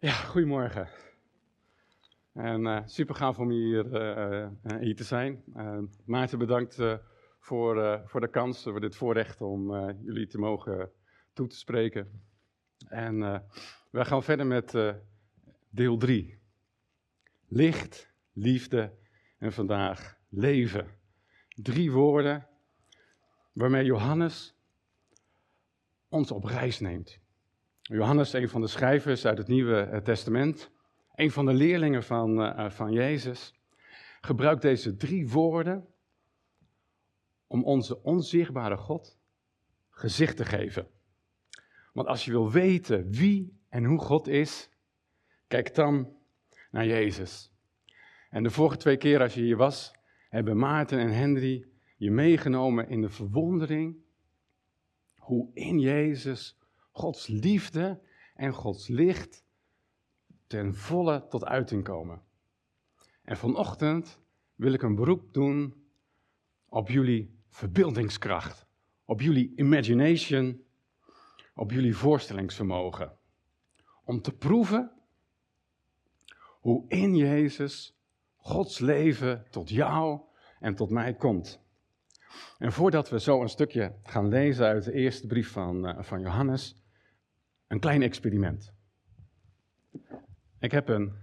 Ja, goedemorgen. En uh, super gaaf om hier, uh, hier te zijn. Maarten, bedankt voor, voor de kans, voor dit voorrecht om jullie te mogen toe te spreken. En wij gaan verder met deel 3. Licht, liefde en vandaag leven. Drie woorden waarmee Johannes ons op reis neemt. Johannes, een van de schrijvers uit het Nieuwe eh, Testament, een van de leerlingen van, uh, van Jezus, gebruikt deze drie woorden om onze onzichtbare God gezicht te geven. Want als je wil weten wie en hoe God is, kijk dan naar Jezus. En de vorige twee keer als je hier was, hebben Maarten en Henry je meegenomen in de verwondering hoe in Jezus Gods liefde en Gods licht ten volle tot uiting komen. En vanochtend wil ik een beroep doen op jullie verbeeldingskracht, op jullie imagination, op jullie voorstellingsvermogen. Om te proeven hoe in Jezus Gods leven tot jou en tot mij komt. En voordat we zo een stukje gaan lezen uit de eerste brief van, uh, van Johannes, een klein experiment. Ik heb een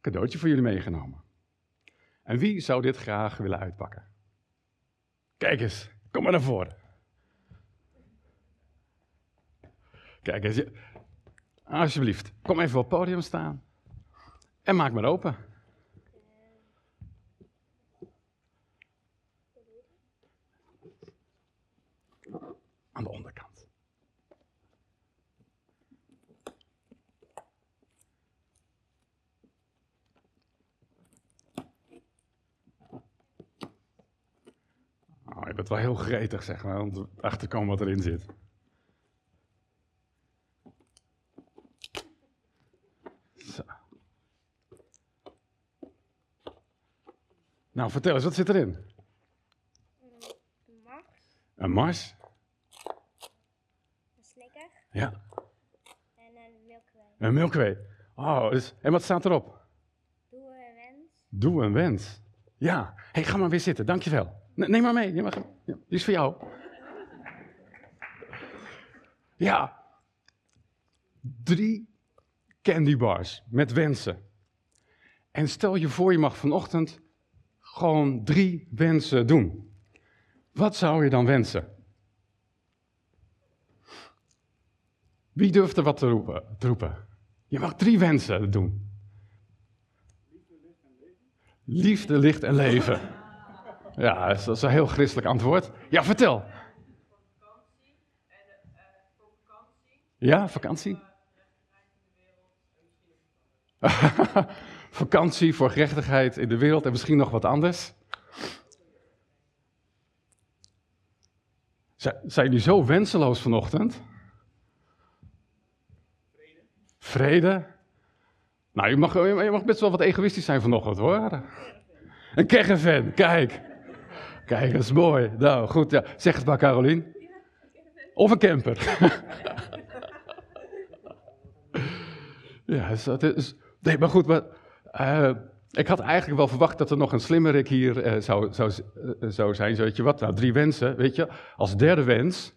cadeautje voor jullie meegenomen. En wie zou dit graag willen uitpakken? Kijk eens, kom maar naar voren. Kijk eens, alsjeblieft, kom even op het podium staan en maak maar open. Aan de onderkant. Oh, je bent wel heel gretig, zeg maar, om achter te komen wat erin zit. Zo. Nou, vertel eens, wat zit erin? Een mars. Een mars? Een slikker. Ja. En een milkway. Een milkway. Oh, dus, en wat staat erop? Doe een wens. Doe een wens. Ja. Hé, hey, ga maar weer zitten, dankjewel. Neem maar mee. Mag, ja, die is voor jou. Ja. Drie candy bars met wensen. En stel je voor, je mag vanochtend gewoon drie wensen doen. Wat zou je dan wensen? Wie durft er wat te roepen? Te roepen? Je mag drie wensen doen. Liefde, licht en leven. Ja, dat is een heel christelijk antwoord. Ja, vertel. Ja, vakantie? vakantie voor gerechtigheid in de wereld en misschien nog wat anders. Zijn jullie zo wenseloos vanochtend? Vrede. Vrede? Nou, je mag, je mag best wel wat egoïstisch zijn vanochtend hoor. Een caravan, kijk. Kijk, dat is mooi. Nou, goed. Ja. Zeg het maar, Carolien. Of een camper. ja, is... Nee, maar goed, uh, ik had eigenlijk wel verwacht dat er nog een slimmerik hier uh, zou, zou, uh, zou zijn. Zo, weet je wat, nou, drie wensen, weet je. Als derde wens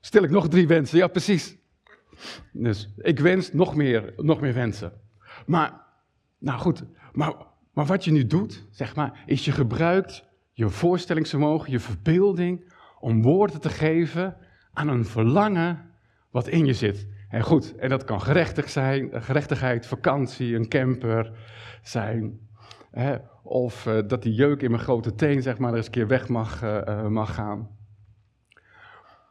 stel ik nog drie wensen. Ja, precies. Dus ik wens nog meer, nog meer wensen. Maar, nou goed, maar, maar wat je nu doet, zeg maar, is je gebruikt je voorstellingsvermogen, je verbeelding, om woorden te geven aan een verlangen wat in je zit. En goed, en dat kan gerechtig zijn, gerechtigheid, vakantie, een camper zijn. Of uh, dat die jeuk in mijn grote teen, zeg maar, er eens een keer weg mag, uh, mag gaan.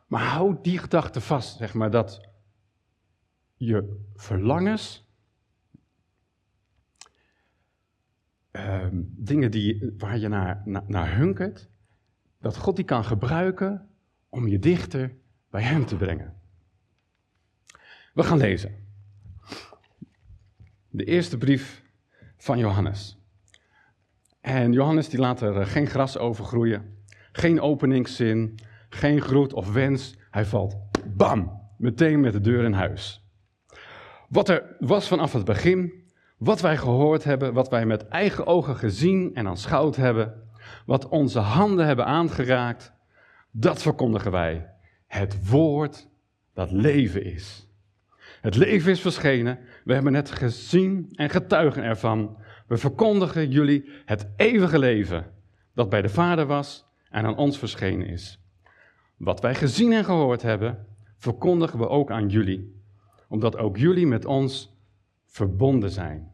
Maar hou die gedachte vast, zeg maar, dat je verlangens um, dingen die, waar je naar hunkert, dat God die kan gebruiken om je dichter bij Hem te brengen. We gaan lezen. De eerste brief van Johannes. En Johannes die laat er geen gras over groeien, geen openingszin, geen groet of wens. Hij valt, bam, meteen met de deur in huis. Wat er was vanaf het begin, wat wij gehoord hebben, wat wij met eigen ogen gezien en aanschouwd hebben, wat onze handen hebben aangeraakt, dat verkondigen wij. Het woord dat leven is. Het leven is verschenen, we hebben het gezien en getuigen ervan. We verkondigen jullie het eeuwige leven dat bij de Vader was en aan ons verschenen is. Wat wij gezien en gehoord hebben, verkondigen we ook aan jullie, omdat ook jullie met ons verbonden zijn.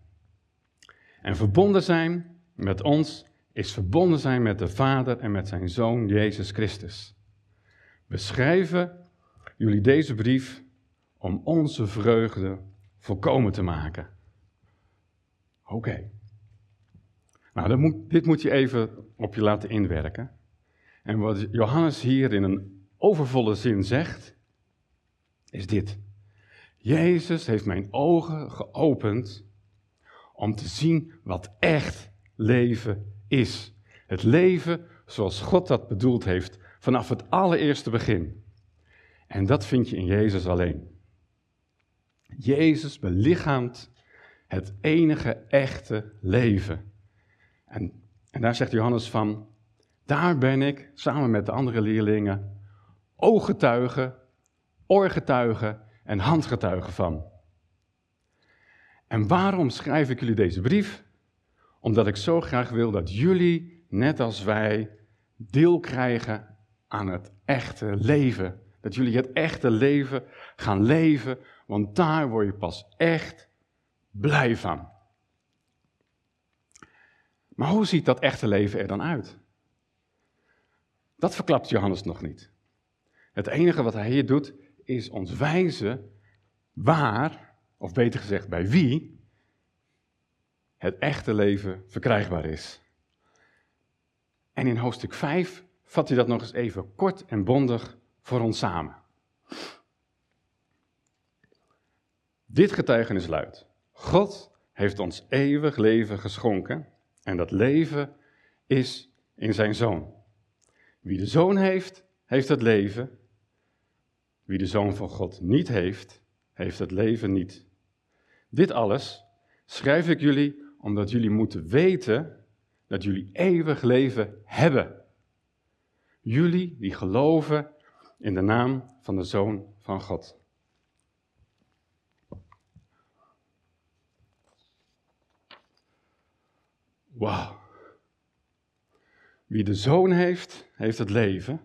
En verbonden zijn met ons is verbonden zijn met de Vader en met zijn Zoon Jezus Christus. We schrijven jullie deze brief om onze vreugde volkomen te maken. Oké. Nou, moet, dit moet je even op je laten inwerken. En wat Johannes hier in een overvolle zin zegt, is dit. Jezus heeft mijn ogen geopend om te zien wat echt leven is. Het leven zoals God dat bedoeld heeft vanaf het allereerste begin. En dat vind je in Jezus alleen. Jezus belichaamt het enige echte leven. En, en daar zegt Johannes van, daar ben ik samen met de andere leerlingen ooggetuige, oorgetuige en handgetuige van. En waarom schrijf ik jullie deze brief? Omdat ik zo graag wil dat jullie, net als wij, deel krijgen aan het echte leven. Dat jullie het echte leven gaan leven, want daar word je pas echt blij van. Maar hoe ziet dat echte leven er dan uit? Dat verklapt Johannes nog niet. Het enige wat hij hier doet, is ons wijzen waar, of beter gezegd bij wie, het echte leven verkrijgbaar is. En in hoofdstuk 5 vat hij dat nog eens even kort en bondig voor ons samen. Dit getuigenis luidt: God heeft ons eeuwig leven geschonken en dat leven is in zijn zoon. Wie de zoon heeft, heeft het leven. Wie de zoon van God niet heeft, heeft het leven niet. Dit alles schrijf ik jullie omdat jullie moeten weten dat jullie eeuwig leven hebben. Jullie die geloven in de naam van de Zoon van God. Wauw. Wie de zoon heeft, heeft het leven.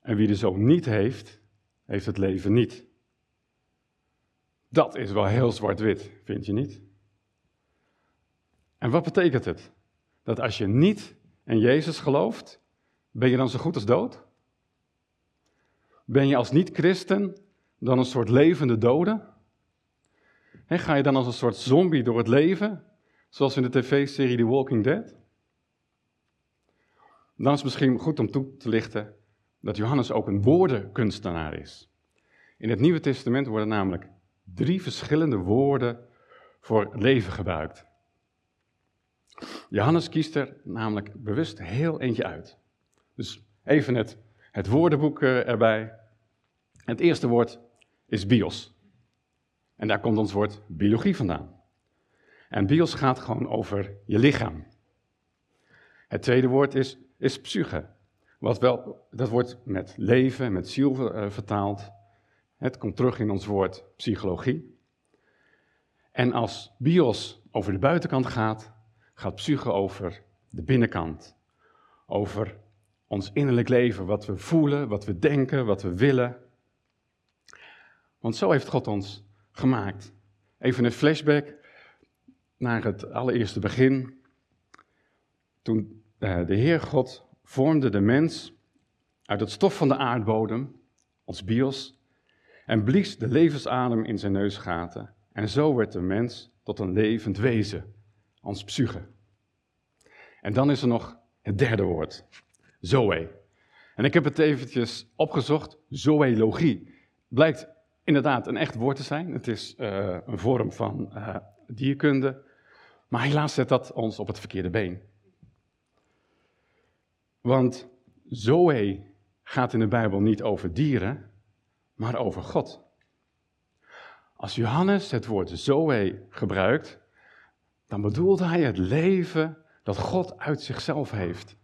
En wie de zoon niet heeft, heeft het leven niet. Dat is wel heel zwart-wit, vind je niet? En wat betekent het? Dat als je niet in Jezus gelooft, ben je dan zo goed als dood? Ben je als niet-christen dan een soort levende dode? ga je dan als een soort zombie door het leven, zoals in de tv-serie The Walking Dead? Dan is het misschien goed om toe te lichten dat Johannes ook een woordenkunstenaar is. In het Nieuwe Testament worden namelijk drie verschillende woorden voor leven gebruikt. Johannes kiest er namelijk bewust heel eentje uit. Dus even het, het woordenboek eh, erbij. Het eerste woord is bios. En daar komt ons woord biologie vandaan. En bios gaat gewoon over je lichaam. Het tweede woord is, is psyche. Wat wel, dat wordt met leven, met ziel uh, vertaald. Het komt terug in ons woord psychologie. En als bios over de buitenkant gaat, gaat psyche over de binnenkant. Over ons innerlijk leven, wat we voelen, wat we denken, wat we willen. Want zo heeft God ons gemaakt. Even een flashback naar het allereerste begin. Toen eh, de Heer God vormde de mens uit het stof van de aardbodem, ons bios, en blies de levensadem in zijn neusgaten. En zo werd de mens tot een levend wezen, ons psyche. En dan is er nog het derde woord, zoe. En ik heb het eventjes opgezocht, zoologie. Blijkt inderdaad een echt woord te zijn. Het is uh, een vorm van uh, dierkunde. Maar helaas zet dat ons op het verkeerde been. Want zoe gaat in de Bijbel niet over dieren, maar over God. als Johannes het woord zoe gebruikt, dan bedoelt hij het leven dat God uit zichzelf heeft.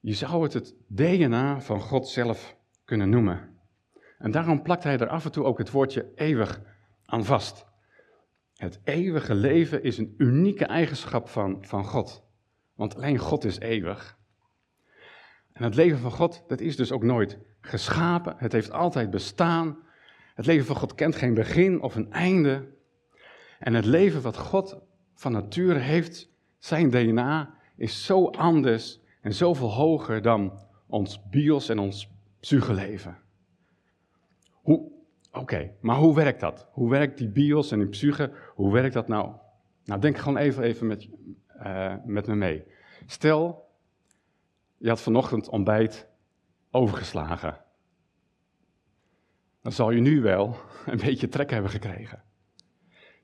Je zou het het DNA van God zelf kunnen noemen. En daarom plakt hij er af en toe ook het woordje eeuwig aan vast. Het eeuwige leven is een unieke eigenschap van, van God. Want alleen God is eeuwig. En het leven van God, dat is dus ook nooit geschapen. Het heeft altijd bestaan. Het leven van God kent geen begin of een einde. En het leven wat God van nature heeft, zijn DNA, is zo anders en zoveel hoger dan ons bios en ons psycheleven. Oké, maar hoe werkt dat? Hoe werkt die bios en die psyche, hoe werkt dat nou? Nou, denk gewoon even, even met, uh, met me mee. Stel, je had vanochtend ontbijt overgeslagen. Dan zal je nu wel een beetje trek hebben gekregen.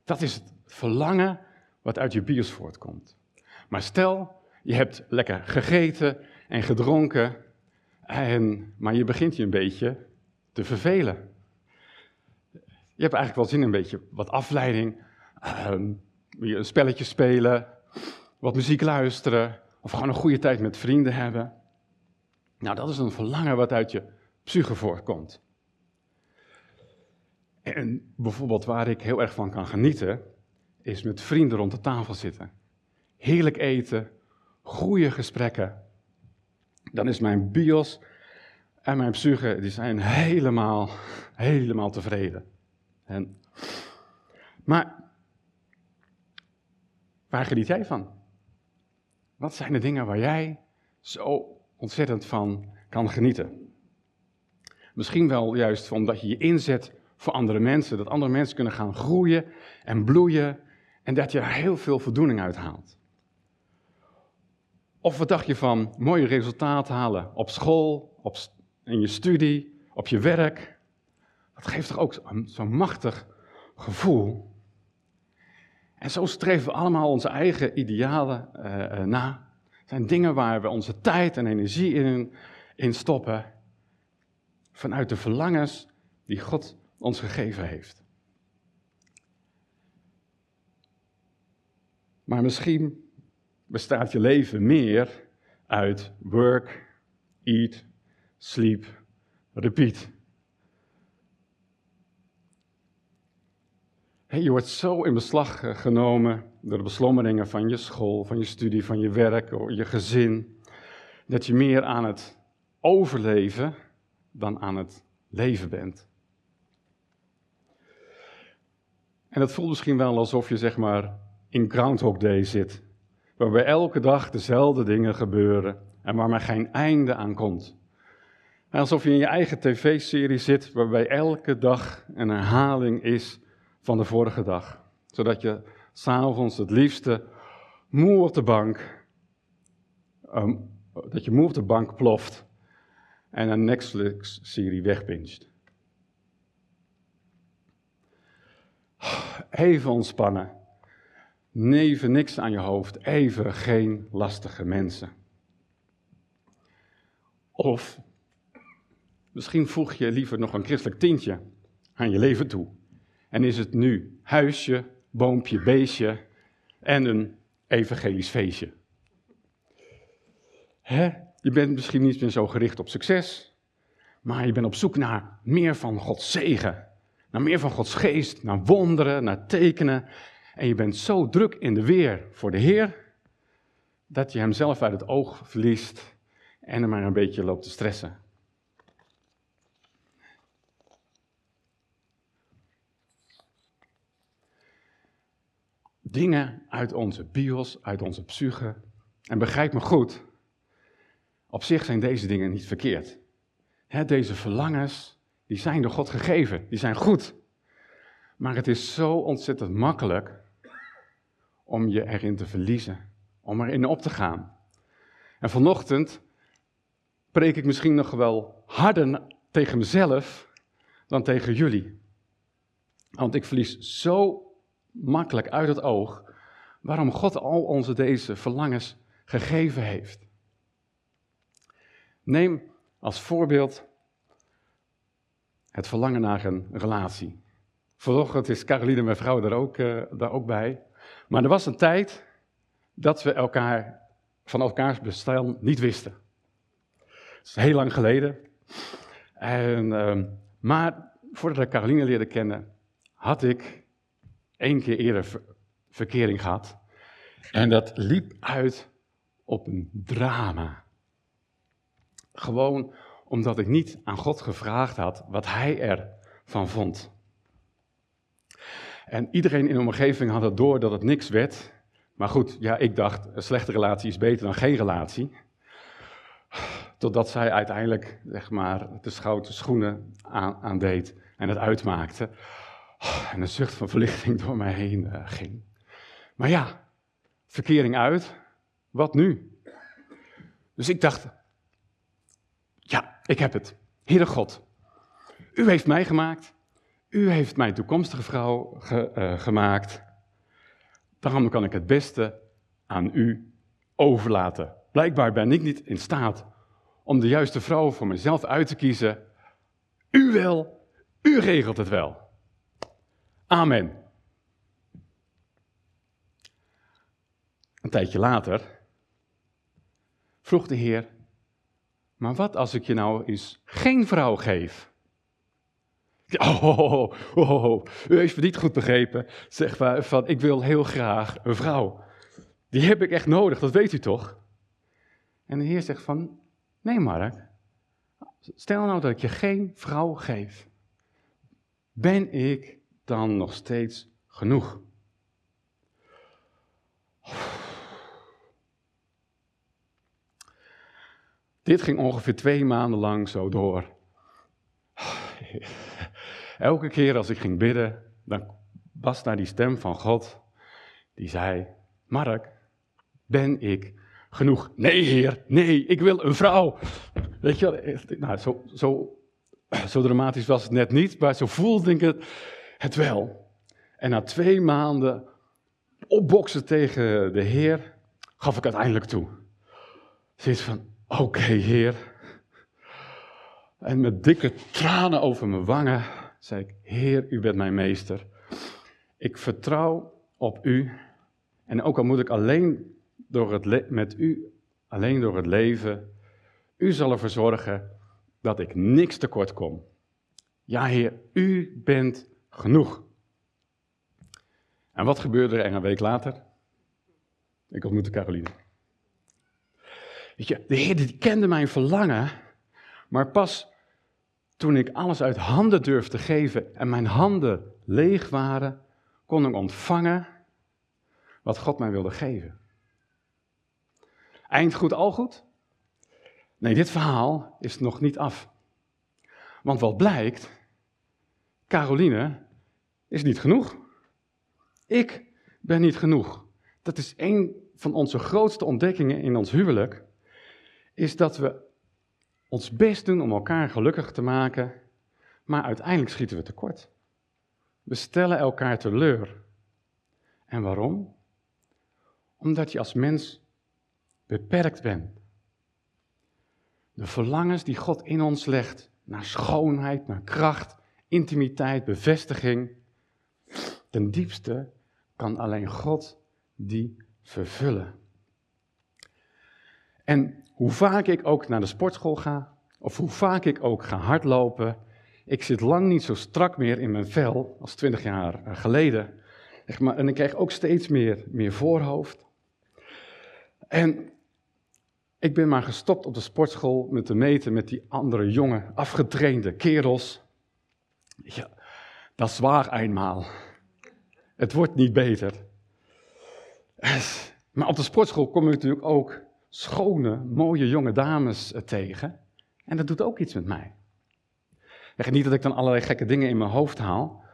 Dat is het verlangen wat uit je bios voortkomt. Maar stel, je hebt lekker gegeten en gedronken, en, maar je begint je een beetje te vervelen. Je hebt eigenlijk wel zin in een beetje wat afleiding, um, een spelletje spelen, wat muziek luisteren, of gewoon een goede tijd met vrienden hebben. Nou, dat is een verlangen wat uit je psyche voortkomt. En bijvoorbeeld waar ik heel erg van kan genieten, is met vrienden rond de tafel zitten. Heerlijk eten, goede gesprekken. Dan is mijn bios en mijn psyche, die zijn helemaal, helemaal tevreden. En, maar waar geniet jij van? Wat zijn de dingen waar jij zo ontzettend van kan genieten? Misschien wel juist omdat je je inzet voor andere mensen, dat andere mensen kunnen gaan groeien en bloeien en dat je er heel veel voldoening uit haalt. Of wat dacht je van mooie resultaten halen op school, op, in je studie, op je werk? Dat geeft toch ook zo'n machtig gevoel. En zo streven we allemaal onze eigen idealen uh, na. Het zijn dingen waar we onze tijd en energie in, in stoppen. Vanuit de verlangens die God ons gegeven heeft. Maar misschien bestaat je leven meer uit work, eat, sleep, repeat. Je wordt zo in beslag eh, genomen door de beslommeringen van je school, van je studie, van je werk, je gezin, dat je meer aan het overleven dan aan het leven bent. En dat voelt misschien wel alsof je zeg maar in Groundhog Day zit, waarbij elke dag dezelfde dingen gebeuren en waar maar geen einde aan komt. Alsof je in je eigen tv-serie zit, waarbij elke dag een herhaling is van de vorige dag. Zodat je s'avonds het liefste moe op de bank, um, dat je moe op de bank ploft en een Netflix-serie wegpincht. Even ontspannen. Neven niks aan je hoofd. Even geen lastige mensen. Of misschien voeg je liever nog een christelijk tintje aan je leven toe. En is het nu huisje, boompje, beestje en een evangelisch feestje. Hè? Je bent misschien niet meer zo gericht op succes, maar je bent op zoek naar meer van Gods zegen. Naar meer van Gods geest, naar wonderen, naar tekenen. En je bent zo druk in de weer voor de Heer, dat je hem zelf uit het oog verliest en er maar een beetje loopt te stressen. Dingen uit onze bios, uit onze psyche. En begrijp me goed, op zich zijn deze dingen niet verkeerd. deze verlangens, die zijn door God gegeven, die zijn goed. Maar het is zo ontzettend makkelijk om je erin te verliezen, om erin op te gaan. En vanochtend preek ik misschien nog wel harder tegen mezelf dan tegen jullie. Want ik verlies zo makkelijk uit het oog waarom God al onze deze verlangens gegeven heeft. Neem als voorbeeld het verlangen naar een relatie. Vanochtend is Caroline, mijn vrouw, daar ook, uh, daar ook bij. Maar er was een tijd dat we elkaar van elkaars bestaan niet wisten. Dat is heel lang geleden. En, uh, maar voordat ik Caroline leerde kennen, had ik één keer eerder ver verkering gehad. En dat liep uit op een drama. Gewoon omdat ik niet aan God gevraagd had wat Hij ervan vond. En iedereen in de omgeving had het door dat het niks werd. Maar goed, ja, ik dacht, een slechte relatie is beter dan geen relatie. Totdat zij uiteindelijk, zeg maar, de schouten schoenen aan, aan deed en het uitmaakte. En een zucht van verlichting door mij heen uh, ging. Maar ja, verkering uit, wat nu? Dus ik dacht, ja, ik heb het. Heere God, u heeft mij gemaakt. U heeft mijn toekomstige vrouw ge, uh, gemaakt. Daarom kan ik het beste aan u overlaten. Blijkbaar ben ik niet in staat om de juiste vrouw voor mezelf uit te kiezen. U wel, u regelt het wel. Amen. Een tijdje later vroeg de Heer: Maar wat als ik je nou eens geen vrouw geef? Oh, oh, oh, oh, u heeft het niet goed begrepen. Zeg maar van, ik wil heel graag een vrouw. Die heb ik echt nodig, dat weet u toch? En de Heer zegt van, nee Mark, stel nou dat ik je geen vrouw geef. Ben ik dan nog steeds genoeg? Dit ging ongeveer twee maanden lang zo door. Elke keer als ik ging bidden, dan was daar die stem van God die zei: Mark, ben ik genoeg? Nee, Heer, nee, ik wil een vrouw. Weet je, nou, zo, zo, zo dramatisch was het net niet, maar zo voelde ik het, het wel. En na twee maanden opboksen tegen de Heer, gaf ik uiteindelijk toe. Zoiets van: Oké, Heer. En met dikke tranen over mijn wangen zei ik, Heer, u bent mijn meester. Ik vertrouw op u. En ook al moet ik alleen door het met u, alleen door het leven, u zal ervoor zorgen dat ik niks tekort kom. Ja, Heer, u bent genoeg. En wat gebeurde er een week later? Ik ontmoette Caroline. Weet je, de Heer die kende mijn verlangen, maar pas toen ik alles uit handen durfde geven en mijn handen leeg waren, kon ik ontvangen wat God mij wilde geven. Eind goed, al goed? Nee, dit verhaal is nog niet af. Want wat blijkt, Caroline is niet genoeg. Ik ben niet genoeg. Dat is een van onze grootste ontdekkingen in ons huwelijk, is dat we ons best doen om elkaar gelukkig te maken, maar uiteindelijk schieten we tekort. We stellen elkaar teleur. En waarom? Omdat je als mens beperkt bent. De verlangens die God in ons legt naar schoonheid, naar kracht, intimiteit, bevestiging, ten diepste kan alleen God die vervullen. En hoe vaak ik ook naar de sportschool ga, of hoe vaak ik ook ga hardlopen, ik zit lang niet zo strak meer in mijn vel als twintig jaar geleden. En ik krijg ook steeds meer, meer voorhoofd. En ik ben maar gestopt op de sportschool met te meten met die andere jonge, afgetrainde kerels. Ja, dat is waar eenmaal. Het wordt niet beter. Maar op de sportschool kom je natuurlijk ook schone, mooie jonge dames eh, tegen. En dat doet ook iets met mij. Zeg niet dat ik dan allerlei gekke dingen in mijn hoofd haal.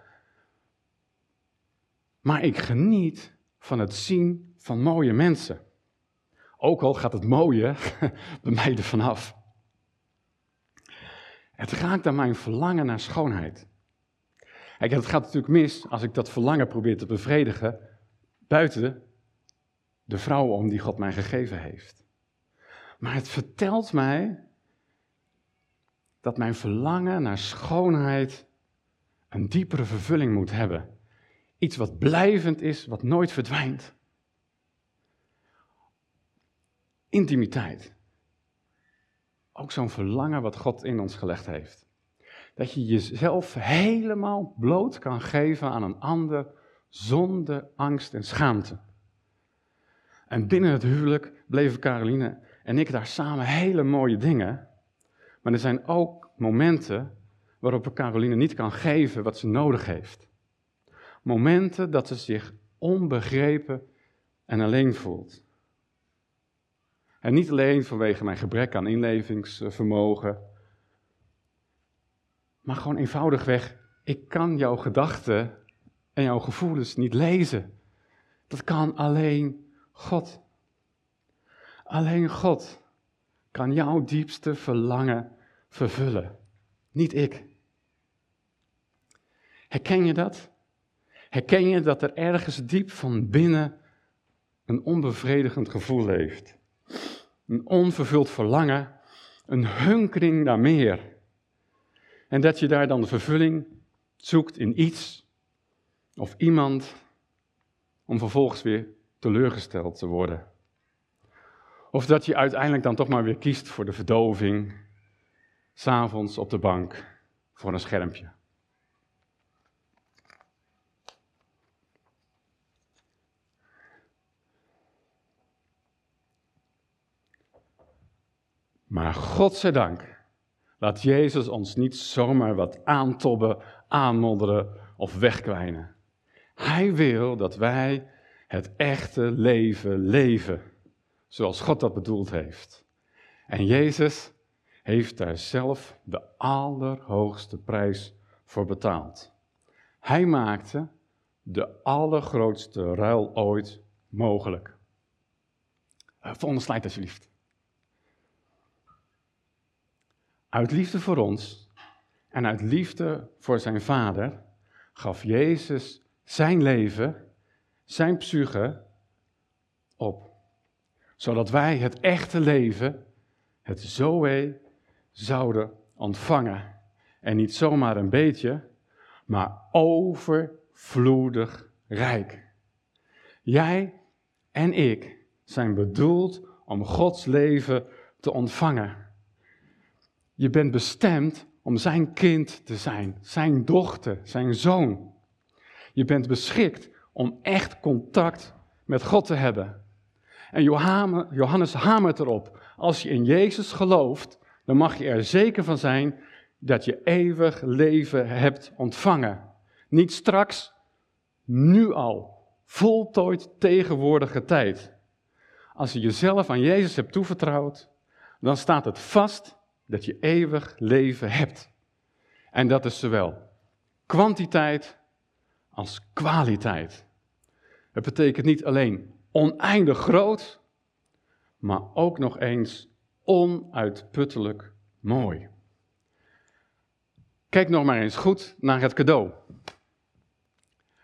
Maar ik geniet van het zien van mooie mensen. Ook al gaat het mooie bij mij er vanaf. Het raakt aan mijn verlangen naar schoonheid. Kijk, het gaat natuurlijk mis als ik dat verlangen probeer te bevredigen buiten de vrouw om die God mij gegeven heeft. Maar het vertelt mij dat mijn verlangen naar schoonheid een diepere vervulling moet hebben. Iets wat blijvend is, wat nooit verdwijnt. Intimiteit. Ook zo'n verlangen wat God in ons gelegd heeft. Dat je jezelf helemaal bloot kan geven aan een ander zonder angst en schaamte. En binnen het huwelijk bleven Caroline en ik daar samen hele mooie dingen. Maar er zijn ook momenten waarop Caroline niet kan geven wat ze nodig heeft. Momenten dat ze zich onbegrepen en alleen voelt. En niet alleen vanwege mijn gebrek aan inlevingsvermogen, maar gewoon eenvoudigweg, ik kan jouw gedachten en jouw gevoelens niet lezen. Dat kan alleen God. Alleen God kan jouw diepste verlangen vervullen, niet ik. Herken je dat? Herken je dat er ergens diep van binnen een onbevredigend gevoel leeft? Een onvervuld verlangen, een hunkering naar meer. En dat je daar dan de vervulling zoekt in iets of iemand om vervolgens weer teleurgesteld te worden. Of dat je uiteindelijk dan toch maar weer kiest voor de verdoving, s'avonds op de bank voor een schermpje. Maar godzijdank laat Jezus ons niet zomaar wat aantobben, aanmodderen of wegkwijnen. Hij wil dat wij het echte leven leven, zoals God dat bedoeld heeft. En Jezus heeft daar zelf de allerhoogste prijs voor betaald. Hij maakte de allergrootste ruil ooit mogelijk. Eh, volgende slide alsjeblieft. Uit liefde voor ons en uit liefde voor zijn vader gaf Jezus zijn leven, zijn psyche op. Zodat wij het echte leven, het Zoe, zouden ontvangen. En niet zomaar een beetje, maar overvloedig rijk. Jij en ik zijn bedoeld om Gods leven te ontvangen. Je bent bestemd om zijn kind te zijn, zijn dochter, zijn zoon. Je bent beschikt om echt contact met God te hebben. En Johannes hamert erop, als je in Jezus gelooft, dan mag je er zeker van zijn dat je eeuwig leven hebt ontvangen. Niet straks, nu al, voltooid tegenwoordige tijd. Als je jezelf aan Jezus hebt toevertrouwd, dan staat het vast dat je eeuwig leven hebt. En dat is zowel kwantiteit als kwaliteit. Het betekent niet alleen oneindig groot, maar ook nog eens onuitputtelijk mooi. Kijk nog maar eens goed naar het cadeau.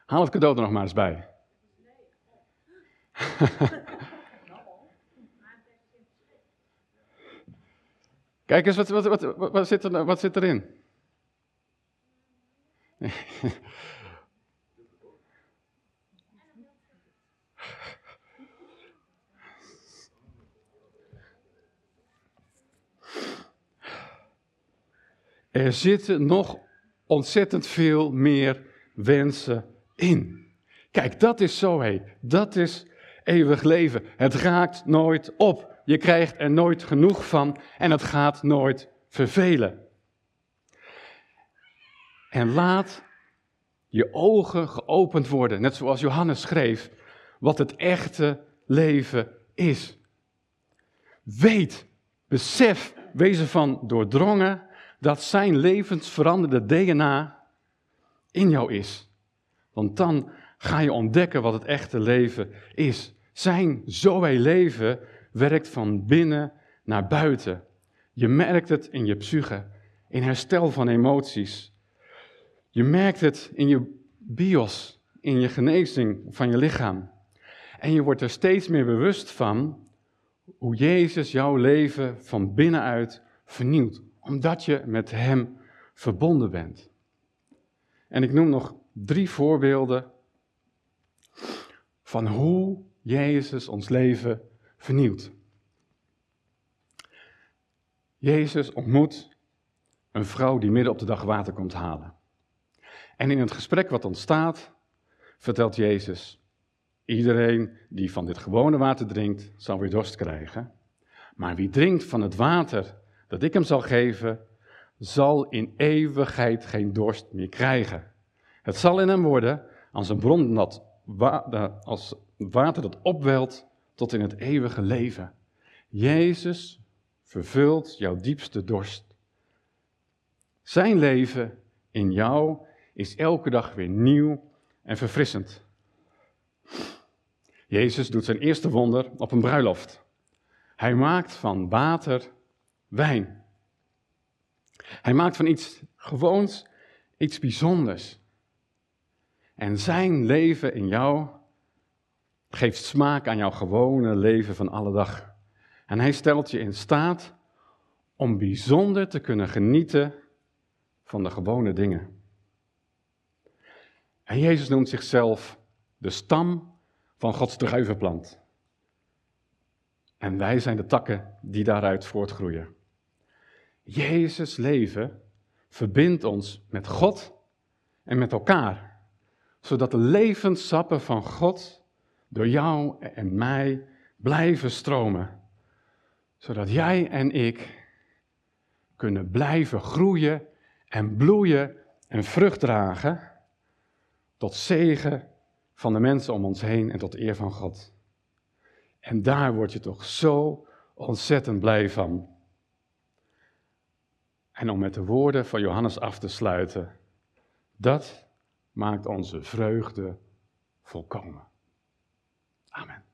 Haal het cadeau er nog maar eens bij. Kijk eens, wat, wat, wat, zit, er, wat zit erin? Er zitten nog ontzettend veel meer wensen in. Kijk, dat is zo hé. Dat is eeuwig leven. Het raakt nooit op. Je krijgt er nooit genoeg van en het gaat nooit vervelen. En laat je ogen geopend worden, net zoals Johannes schreef, wat het echte leven is. Weet, besef, wees ervan doordrongen dat zijn levensveranderde DNA in jou is. Want dan ga je ontdekken wat het echte leven is. Zijn zoe leven werkt van binnen naar buiten. Je merkt het in je psyche, in herstel van emoties. Je merkt het in je bios, in je genezing van je lichaam. En je wordt er steeds meer bewust van hoe Jezus jouw leven van binnenuit vernieuwt. Omdat je met Hem verbonden bent. En ik noem nog drie voorbeelden van hoe Jezus ons leven vernieuwt. Jezus ontmoet een vrouw die midden op de dag water komt halen. En in het gesprek wat ontstaat, vertelt Jezus: Iedereen die van dit gewone water drinkt, zal weer dorst krijgen. Maar wie drinkt van het water dat ik hem zal geven, zal in eeuwigheid geen dorst meer krijgen. Het zal in hem worden als een bron dat als water dat opwelt tot in het eeuwige leven. Jezus vervult jouw diepste dorst. Zijn leven in jou is elke dag weer nieuw en verfrissend. Jezus doet zijn eerste wonder op een bruiloft. Hij maakt van water wijn. Hij maakt van iets gewoons iets bijzonders. En zijn leven in jou geeft smaak aan jouw gewone leven van alle dag. En hij stelt je in staat om bijzonder te kunnen genieten van de gewone dingen. En Jezus noemt zichzelf de stam van Gods druivenplant. En wij zijn de takken die daaruit voortgroeien. Jezus' leven verbindt ons met God en met elkaar, zodat de levenssappen van God door jou en mij blijven stromen, zodat jij en ik kunnen blijven groeien en bloeien en vrucht dragen tot zegen van de mensen om ons heen en tot eer van God. En daar word je toch zo ontzettend blij van. En om met de woorden van Johannes af te sluiten, dat maakt onze vreugde volkomen. Amen.